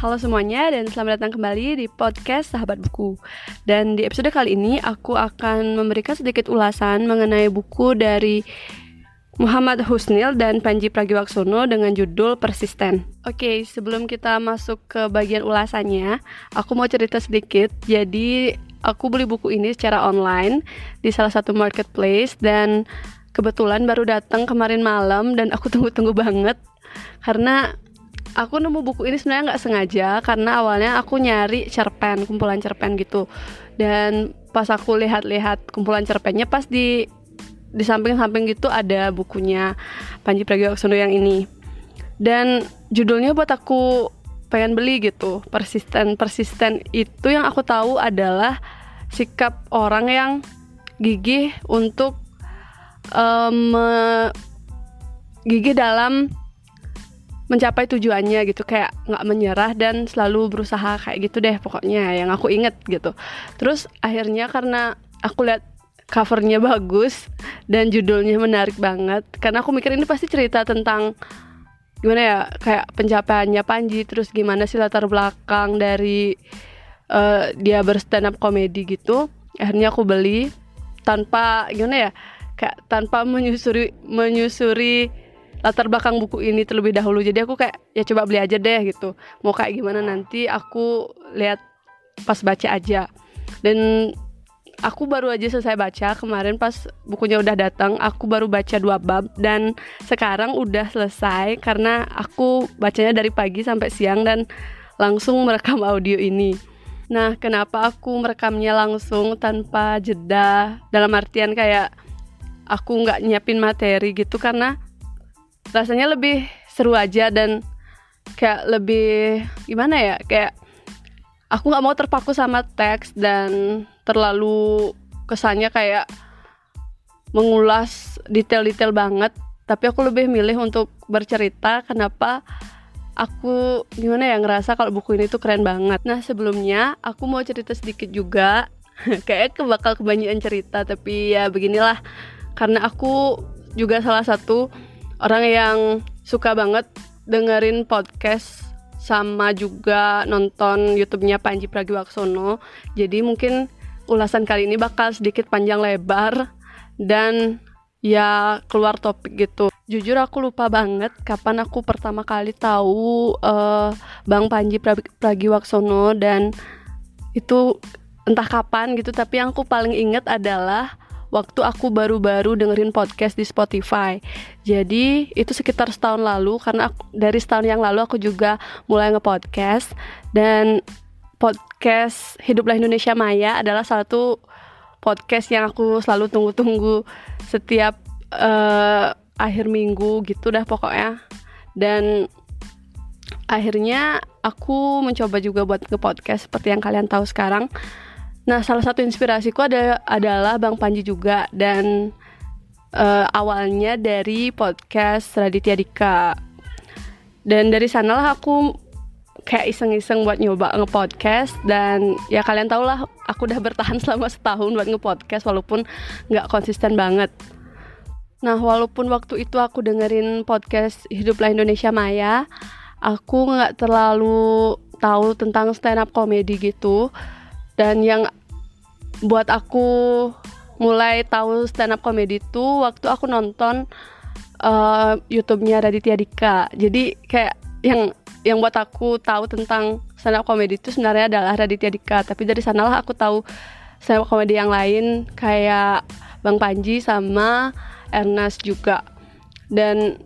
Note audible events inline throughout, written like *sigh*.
Halo semuanya dan selamat datang kembali di podcast Sahabat Buku. Dan di episode kali ini aku akan memberikan sedikit ulasan mengenai buku dari Muhammad Husnil dan Panji Pragiwaksono dengan judul Persisten. Oke, sebelum kita masuk ke bagian ulasannya, aku mau cerita sedikit. Jadi, aku beli buku ini secara online di salah satu marketplace dan kebetulan baru datang kemarin malam dan aku tunggu-tunggu banget karena aku nemu buku ini sebenarnya nggak sengaja karena awalnya aku nyari cerpen kumpulan cerpen gitu. Dan pas aku lihat-lihat kumpulan cerpennya pas di di samping-samping gitu ada bukunya Panji Pragiwaksono yang ini. Dan judulnya buat aku pengen beli gitu. Persisten persisten itu yang aku tahu adalah sikap orang yang gigih untuk um, gigih dalam mencapai tujuannya gitu kayak nggak menyerah dan selalu berusaha kayak gitu deh pokoknya yang aku inget gitu. Terus akhirnya karena aku lihat covernya bagus dan judulnya menarik banget karena aku mikir ini pasti cerita tentang gimana ya kayak pencapaiannya Panji terus gimana sih latar belakang dari uh, dia berstand up komedi gitu. Akhirnya aku beli tanpa gimana ya kayak tanpa menyusuri menyusuri latar belakang buku ini terlebih dahulu. Jadi aku kayak ya coba beli aja deh gitu. Mau kayak gimana nanti aku lihat pas baca aja. Dan aku baru aja selesai baca kemarin pas bukunya udah datang aku baru baca dua bab. Dan sekarang udah selesai karena aku bacanya dari pagi sampai siang dan langsung merekam audio ini. Nah kenapa aku merekamnya langsung tanpa jeda? Dalam artian kayak aku nggak nyiapin materi gitu karena rasanya lebih seru aja dan kayak lebih gimana ya kayak aku nggak mau terpaku sama teks dan terlalu kesannya kayak mengulas detail-detail banget. Tapi aku lebih milih untuk bercerita kenapa aku gimana ya ngerasa kalau buku ini tuh keren banget. Nah sebelumnya aku mau cerita sedikit juga. *laughs* Kayak bakal kebanyakan cerita tapi ya beginilah. Karena aku juga salah satu orang yang suka banget dengerin podcast sama juga nonton YouTube-nya Panji Pragiwaksono. Jadi mungkin ulasan kali ini bakal sedikit panjang lebar dan ya keluar topik gitu. Jujur aku lupa banget kapan aku pertama kali tahu uh, Bang Panji Pragiwaksono dan itu entah kapan gitu tapi yang aku paling inget adalah waktu aku baru-baru dengerin podcast di Spotify. Jadi itu sekitar setahun lalu karena aku, dari setahun yang lalu aku juga mulai nge-podcast dan podcast Hiduplah Indonesia Maya adalah satu podcast yang aku selalu tunggu-tunggu setiap uh, akhir minggu gitu dah pokoknya. Dan akhirnya aku mencoba juga buat nge-podcast seperti yang kalian tahu sekarang Nah, salah satu inspirasiku ada adalah Bang Panji juga dan uh, awalnya dari podcast Raditya Dika. Dan dari sanalah aku kayak iseng-iseng buat nyoba nge-podcast dan ya kalian tau lah aku udah bertahan *laughs* selama setahun buat nge-podcast walaupun nggak konsisten banget. Nah, walaupun waktu itu aku dengerin podcast Hiduplah Indonesia Maya, aku nggak terlalu tahu tentang stand up comedy gitu. Dan yang buat aku mulai tahu stand up comedy itu waktu aku nonton uh, YouTube-nya Raditya Dika. Jadi kayak yang yang buat aku tahu tentang stand up comedy itu sebenarnya adalah Raditya Dika. Tapi dari sanalah aku tahu stand up comedy yang lain kayak Bang Panji sama Ernest juga. Dan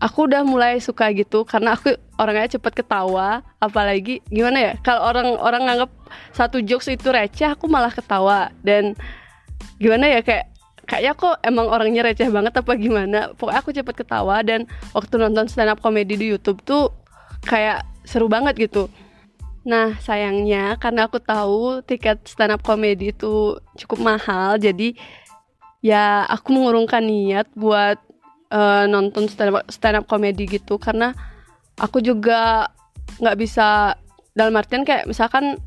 aku udah mulai suka gitu karena aku orangnya cepet ketawa. Apalagi gimana ya kalau orang orang nganggap satu jokes itu receh aku malah ketawa. Dan gimana ya kayak kayaknya kok emang orangnya receh banget apa gimana. Pokoknya aku cepet ketawa dan waktu nonton stand up comedy di YouTube tuh kayak seru banget gitu. Nah, sayangnya karena aku tahu tiket stand up comedy itu cukup mahal, jadi ya aku mengurungkan niat buat uh, nonton stand up, stand up comedy gitu. Karena aku juga nggak bisa dalam artian kayak misalkan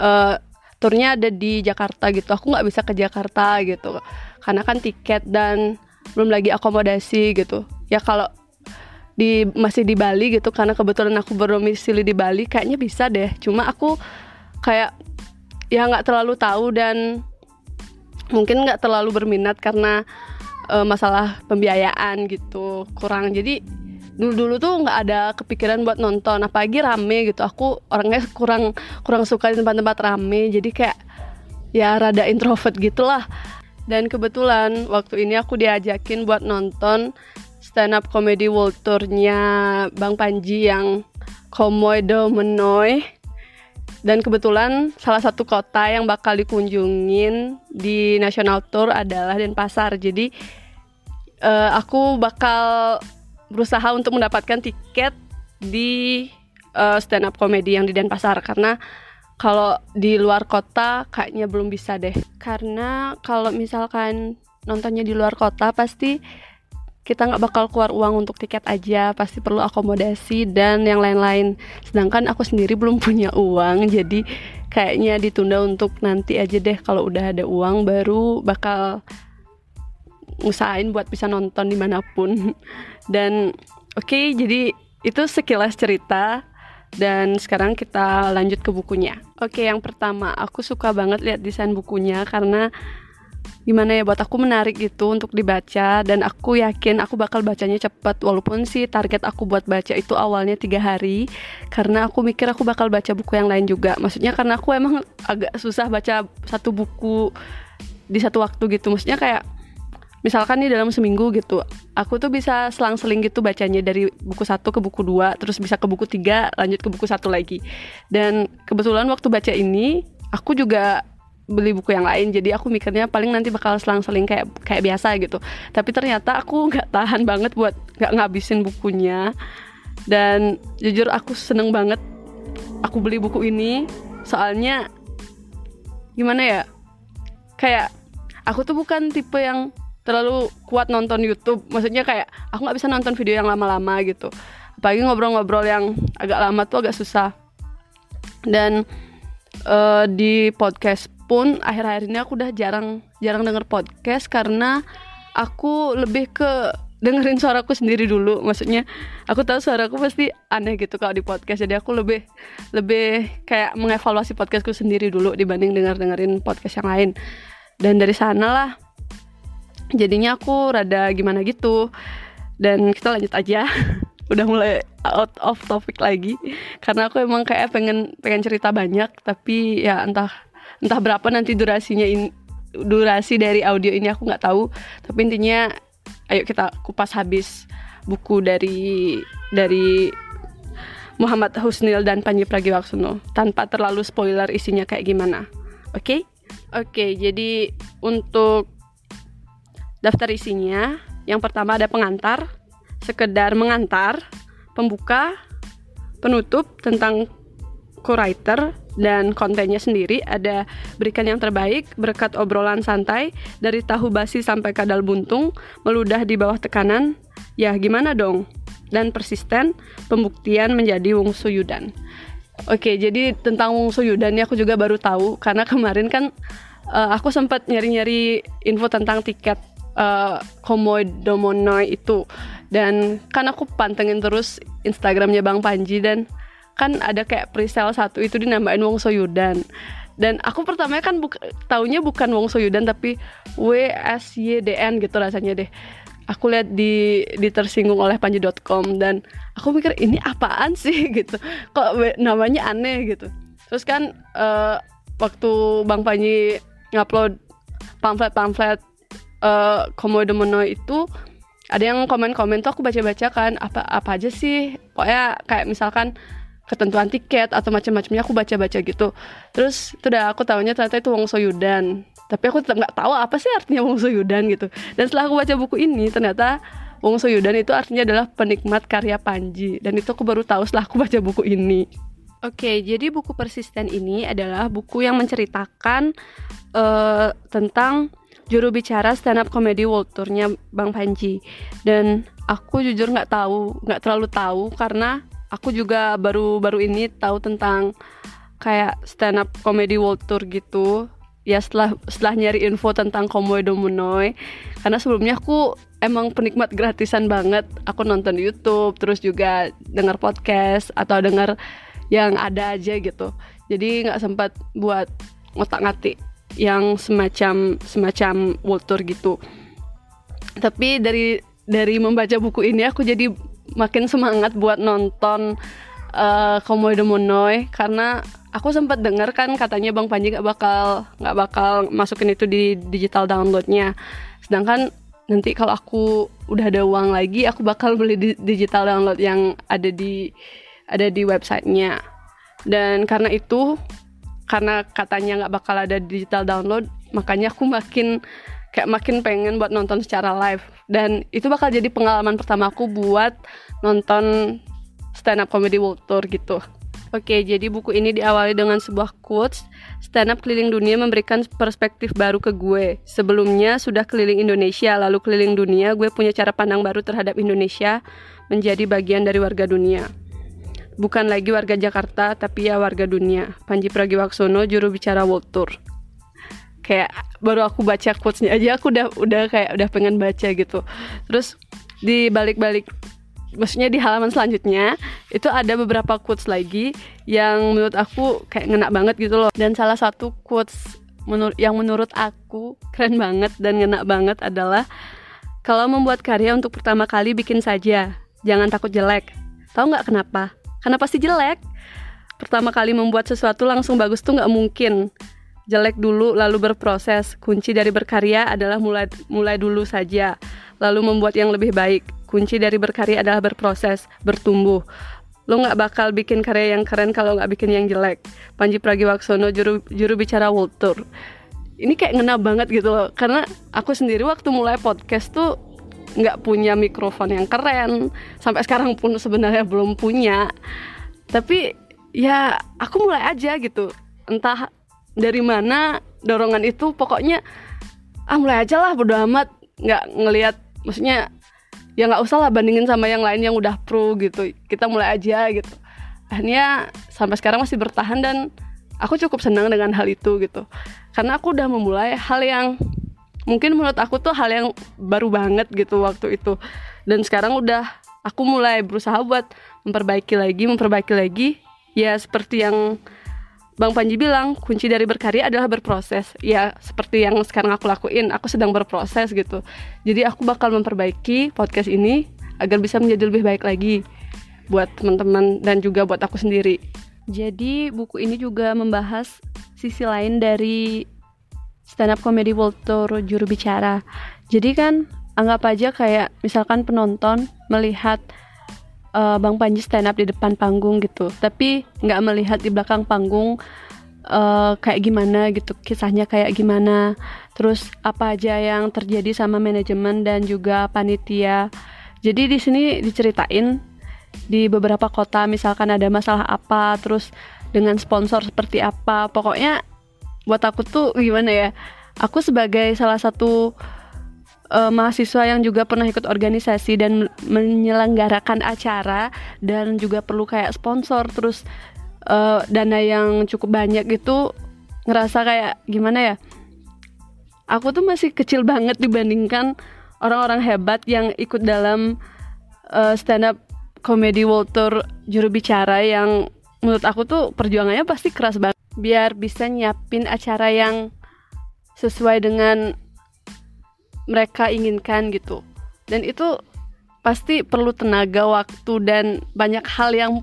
uh, turnya ada di Jakarta gitu, aku nggak bisa ke Jakarta gitu. Karena kan tiket dan belum lagi akomodasi gitu. Ya kalau di masih di Bali gitu karena kebetulan aku berdomisili di Bali kayaknya bisa deh. Cuma aku kayak ya nggak terlalu tahu dan mungkin nggak terlalu berminat karena uh, masalah pembiayaan gitu kurang. Jadi dulu dulu tuh nggak ada kepikiran buat nonton. Apalagi rame gitu. Aku orangnya *laughs* kurang kurang suka di tempat-tempat rame. Jadi kayak ya rada introvert gitulah. Dan kebetulan waktu ini aku diajakin buat nonton stand up comedy world tournya Bang Panji yang Komodo Menoi dan kebetulan salah satu kota yang bakal dikunjungin di national tour adalah Denpasar. Jadi uh, aku bakal berusaha untuk mendapatkan tiket di uh, stand up comedy yang di Denpasar. Karena kalau di luar kota kayaknya belum bisa deh. Karena kalau misalkan nontonnya di luar kota pasti kita nggak bakal keluar uang untuk tiket aja. Pasti perlu akomodasi dan yang lain-lain. Sedangkan aku sendiri belum *laughs* punya uang jadi kayaknya ditunda untuk nanti aja deh. Kalau udah ada uang baru bakal usahain buat bisa nonton di mana pun. Dan oke okay, jadi itu sekilas cerita. Dan sekarang kita lanjut ke bukunya. Oke okay, yang pertama aku suka banget lihat desain bukunya karena gimana ya buat aku menarik gitu untuk dibaca. Dan aku yakin aku bakal bacanya cepet walaupun sih target aku buat baca itu awalnya tiga hari. Karena aku mikir aku bakal baca buku yang lain juga. Maksudnya karena aku emang agak susah baca satu buku di satu waktu gitu. Maksudnya kayak misalkan nih dalam seminggu gitu aku tuh bisa selang-seling gitu bacanya dari buku satu ke buku dua terus bisa ke buku tiga lanjut ke buku satu lagi. Dan kebetulan waktu baca ini aku juga beli buku yang lain jadi aku mikirnya paling nanti bakal selang-seling kayak kayak biasa gitu. Tapi ternyata aku *laughs* nggak tahan banget buat nggak ngabisin bukunya. Dan jujur aku seneng banget aku beli buku ini soalnya gimana ya kayak aku tuh bukan tipe yang terlalu kuat nonton YouTube. Maksudnya kayak aku nggak bisa nonton video yang lama-lama gitu. Apalagi ngobrol-ngobrol yang agak lama tuh agak susah. Dan uh, di podcast pun akhir-akhir ini aku udah jarang jarang denger podcast karena aku lebih ke dengerin suaraku sendiri dulu. Maksudnya aku tahu suaraku pasti aneh gitu kalau di podcast. Jadi aku lebih lebih kayak mengevaluasi podcastku sendiri dulu dibanding denger dengerin podcast yang lain. Dan dari sana lah jadinya aku rada gimana gitu. Dan kita lanjut aja. *laughs* Udah mulai out of topic lagi. Karena aku emang kayak pengen pengen cerita banyak tapi ya entah entah berapa nanti durasinya in, durasi dari audio ini aku nggak tahu. Tapi intinya ayo kita kupas habis buku dari dari Muhammad Husnil dan Panji Pragiwaksono. Tanpa terlalu spoiler isinya kayak gimana. Oke? Okay? oke okay, jadi untuk daftar isinya yang pertama ada pengantar sekedar mengantar pembuka penutup tentang co-writer dan kontennya sendiri. Ada berikan yang terbaik berkat obrolan santai dari tahu basi sampai kadal buntung meludah di bawah tekanan. Ya gimana dong? Dan persisten pembuktian menjadi Wong Suyudan oke jadi tentang Wong Suyudan ini aku juga baru tahu karena kemarin kan uh, aku sempat nyari-nyari info tentang tiket uh, Komodo Monoi itu. Dan kan aku pantengin terus Instagramnya Bang Panji dan kan ada kayak presale satu itu dinambahin Wong Soyudan dan aku pertamanya kan buka, taunya bukan Wong Soyudan tapi W S Y D N gitu rasanya deh. Aku lihat di di tersinggung oleh panji.com dan aku mikir ini apaan sih? *laughs* gitu. Kok namanya aneh gitu. Terus kan uh, waktu Bang Panji ngupload pamflet-pamflet uh, Komodo Mono itu ada yang komen-komen tuh aku baca-baca kan apa apa aja sih? Pokoknya kayak misalkan ketentuan tiket atau macam-macamnya aku baca-baca gitu. Terus itu udah aku tahunya ternyata itu Wong Soyudan tapi aku tetap nggak tahu apa sih artinya Wong Soyudan gitu. Dan setelah aku baca buku ini ternyata Wong Soyudan itu artinya adalah penikmat karya Panji. Dan itu aku baru tahu setelah aku baca buku ini. Oke, jadi buku persisten ini adalah buku yang menceritakan uh, tentang juru bicara stand up comedy world tournya Bang Panji. Dan aku jujur nggak tahu, nggak terlalu tahu karena aku juga baru-baru ini tahu tentang kayak stand up comedy world tour gitu. Ya setelah setelah nyari info tentang Komodo Munoy, karena sebelumnya aku emang penikmat gratisan banget. Aku nonton YouTube, terus juga dengar podcast atau dengar yang ada aja gitu jadi nggak sempat buat ngotak ngatik yang semacam semacam world tour gitu. Tapi dari dari membaca buku ini aku jadi makin semangat buat nonton uh, Komodo Monoy karena aku sempat dengar kan katanya Bang Panji nggak bakal nggak bakal masukin itu di digital downloadnya. Sedangkan nanti kalau aku udah ada uang lagi aku bakal beli di digital download yang ada di ada di websitenya. Dan karena itu karena katanya nggak bakal ada digital download makanya aku makin kayak makin pengen buat nonton secara live. Dan itu bakal jadi pengalaman pertama aku buat nonton stand up comedy world tour gitu. Oke, jadi buku ini diawali dengan sebuah quotes, stand up keliling dunia memberikan perspektif baru ke gue. Sebelumnya sudah keliling Indonesia, lalu keliling dunia, gue punya cara pandang baru terhadap Indonesia menjadi bagian dari warga dunia bukan lagi warga Jakarta tapi ya warga dunia. Panji Pragiwaksono juru bicara World Tour. Kayak baru aku baca quotesnya aja aku udah udah kayak udah pengen baca gitu. Terus di balik-balik maksudnya di halaman selanjutnya itu ada beberapa quotes lagi yang menurut aku kayak ngena banget gitu loh. Dan salah satu quotes menur yang menurut aku keren banget dan ngena banget adalah kalau membuat karya untuk pertama kali bikin saja, jangan takut jelek. Tahu nggak kenapa? Karena pasti jelek. Pertama kali membuat sesuatu langsung bagus tuh nggak mungkin. Jelek dulu lalu berproses. Kunci dari berkarya adalah mulai mulai dulu saja. Lalu membuat yang lebih baik. Kunci dari berkarya adalah berproses bertumbuh. Lo nggak bakal bikin karya yang keren kalau nggak bikin yang jelek. Panji Pragiwaksono juru juru bicara World Tour. Ini kayak ngena banget gitu loh. Karena aku sendiri waktu mulai podcast tuh nggak punya mikrofon yang keren. Sampai sekarang pun sebenarnya belum punya. Tapi ya aku mulai aja gitu. Entah dari mana dorongan itu pokoknya ah mulai aja lah bodo amat. Nggak ngelihat maksudnya ya nggak usah lah bandingin sama yang lain yang udah pro gitu. Kita mulai aja gitu. Akhirnya sampai sekarang masih bertahan dan aku cukup senang dengan hal itu gitu. Karena aku udah memulai hal yang mungkin menurut aku tuh hal yang baru banget gitu waktu itu. Dan sekarang udah aku mulai berusaha buat memperbaiki lagi memperbaiki lagi. Ya seperti yang Bang Panji bilang kunci dari berkarya adalah berproses. Ya seperti yang sekarang aku lakuin aku sedang berproses gitu. Jadi aku bakal memperbaiki podcast ini agar bisa menjadi lebih baik lagi buat teman-teman dan juga buat aku sendiri. Jadi buku ini juga membahas sisi lain dari stand up comedy world tour juru bicara. Jadi kan anggap aja kayak misalkan penonton melihat uh, Bang Panji stand up di depan panggung gitu. Tapi nggak melihat di belakang panggung uh, kayak gimana gitu kisahnya kayak gimana. Terus apa aja yang terjadi sama manajemen dan juga panitia. Jadi di sini diceritain di beberapa kota misalkan ada masalah apa terus dengan sponsor seperti apa. Pokoknya buat aku tuh gimana ya? Aku sebagai salah satu uh, mahasiswa yang juga pernah ikut organisasi dan menyelenggarakan acara dan juga perlu kayak sponsor terus uh, dana yang cukup banyak itu ngerasa kayak gimana ya? Aku tuh masih kecil banget dibandingkan orang-orang hebat yang ikut dalam uh, stand up comedy world tour juru bicara yang menurut aku tuh perjuangannya pasti keras banget biar bisa nyiapin acara yang sesuai dengan mereka inginkan gitu. Dan itu pasti perlu tenaga waktu dan banyak hal yang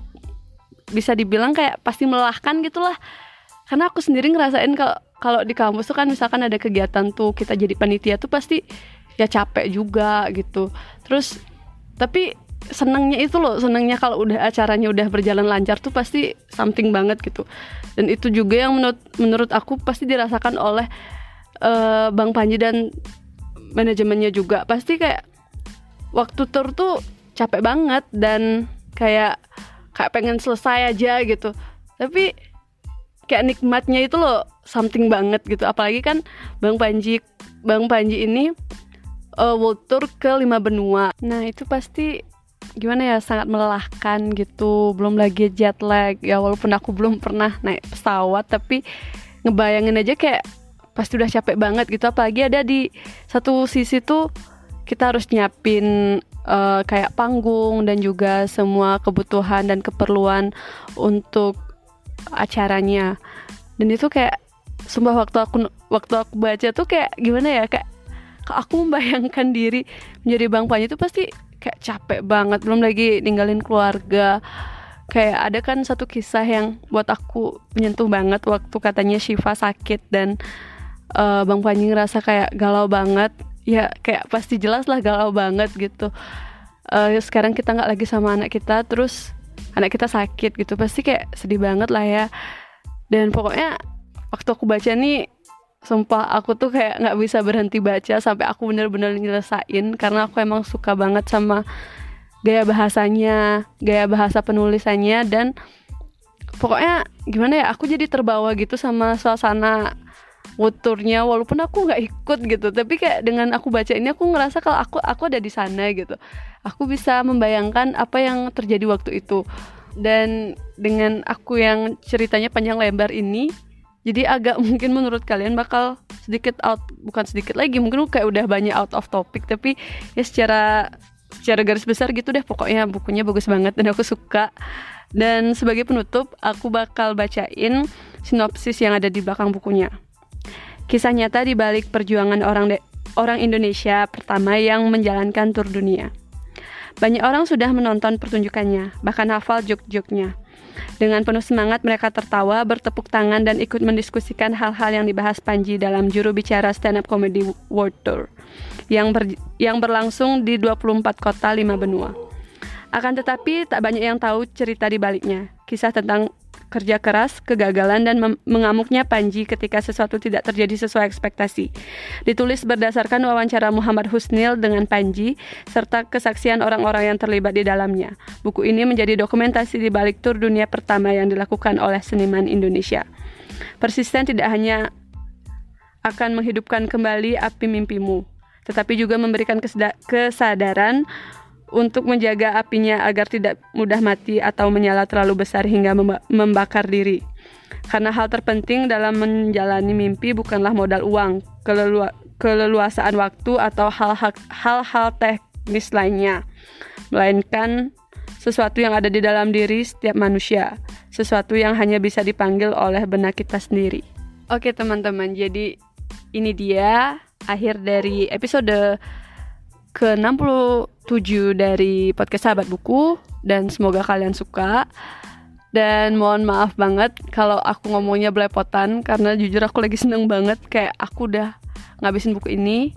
bisa dibilang kayak pasti melelahkan gitulah. Karena aku sendiri ngerasain kalau kalau di kampus tuh kan misalkan ada kegiatan tuh kita jadi panitia tuh pasti ya capek juga gitu. Terus tapi senangnya itu loh senangnya kalau udah acaranya udah berjalan lancar tuh pasti something banget gitu. Dan itu juga yang menurut menurut aku pasti dirasakan oleh uh, Bang Panji dan manajemennya juga. Pasti kayak waktu tur tuh capek banget dan kayak kayak pengen selesai aja gitu. Tapi kayak nikmatnya itu loh something banget gitu. Apalagi kan Bang Panji Bang Panji ini uh, world tour ke lima benua. Nah itu pasti gimana ya sangat melelahkan gitu. Belum lagi jet lag. Ya walaupun aku belum pernah naik pesawat tapi ngebayangin aja kayak pasti udah capek banget gitu. Apalagi ada di satu sisi tuh kita harus nyiapin uh, kayak panggung dan juga semua kebutuhan dan keperluan untuk acaranya. Dan itu kayak sumpah waktu aku waktu aku baca tuh kayak gimana ya kayak aku membayangkan diri menjadi bang Panji itu pasti kayak capek banget belum lagi ninggalin keluarga. Kayak ada kan satu kisah yang buat aku menyentuh banget waktu katanya Shiva sakit dan uh, Bang Panji ngerasa kayak galau banget. Ya kayak pasti jelas lah galau banget gitu. Uh, sekarang kita nggak lagi sama anak kita terus anak kita sakit gitu. Pasti kayak sedih banget lah ya. Dan pokoknya waktu aku baca nih sumpah aku tuh kayak nggak bisa berhenti baca sampai aku bener-bener nyelesain karena aku emang suka banget sama gaya bahasanya, gaya bahasa penulisannya dan pokoknya gimana ya aku jadi terbawa gitu sama suasana wuturnya walaupun aku nggak ikut gitu. Tapi kayak dengan aku baca ini aku ngerasa kalau aku aku ada di sana gitu. Aku bisa membayangkan apa yang terjadi waktu itu. Dan dengan aku yang ceritanya panjang lebar ini jadi agak *laughs* mungkin menurut kalian bakal sedikit out bukan sedikit lagi mungkin kayak udah banyak out of topic tapi ya secara secara garis besar gitu deh pokoknya bukunya bagus banget dan aku suka. Dan sebagai penutup aku bakal bacain sinopsis yang ada di belakang bukunya. Kisah nyata di balik perjuangan orang de- orang Indonesia pertama yang menjalankan tur dunia. Banyak orang sudah menonton pertunjukannya bahkan hafal jok-joknya dengan penuh semangat mereka tertawa, bertepuk tangan dan ikut mendiskusikan hal-hal yang dibahas Panji dalam juru bicara stand up comedy world tour yang ber, yang berlangsung di 24 kota lima benua. Akan tetapi tak banyak yang tahu cerita di baliknya. Kisah tentang kerja keras, kegagalan, dan mengamuknya Panji ketika sesuatu tidak terjadi sesuai ekspektasi. Ditulis berdasarkan wawancara Muhammad Husnil dengan Panji, serta kesaksian orang-orang yang terlibat di dalamnya. Buku ini menjadi dokumentasi di balik tur dunia pertama yang dilakukan oleh seniman Indonesia. Persisten tidak hanya akan menghidupkan kembali api mimpimu, tetapi juga memberikan kesadaran untuk menjaga apinya agar tidak mudah mati atau menyala terlalu besar hingga membakar diri. Karena hal terpenting dalam menjalani mimpi bukanlah modal uang, kelelu keleluasaan waktu atau hal-hal teknis lainnya, melainkan sesuatu yang ada di dalam diri setiap manusia, sesuatu yang hanya bisa dipanggil oleh benak kita sendiri. Oke teman-teman, jadi ini dia akhir dari episode ke-67 dari podcast Sahabat Buku dan semoga kalian suka. Dan mohon maaf banget kalau aku ngomongnya belepotan karena jujur aku lagi seneng banget kayak aku udah ngabisin buku ini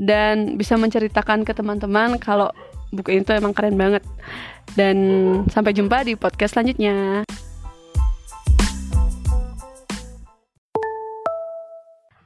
dan bisa menceritakan ke teman-teman kalau buku ini tuh emang keren banget. Dan sampai jumpa di podcast selanjutnya.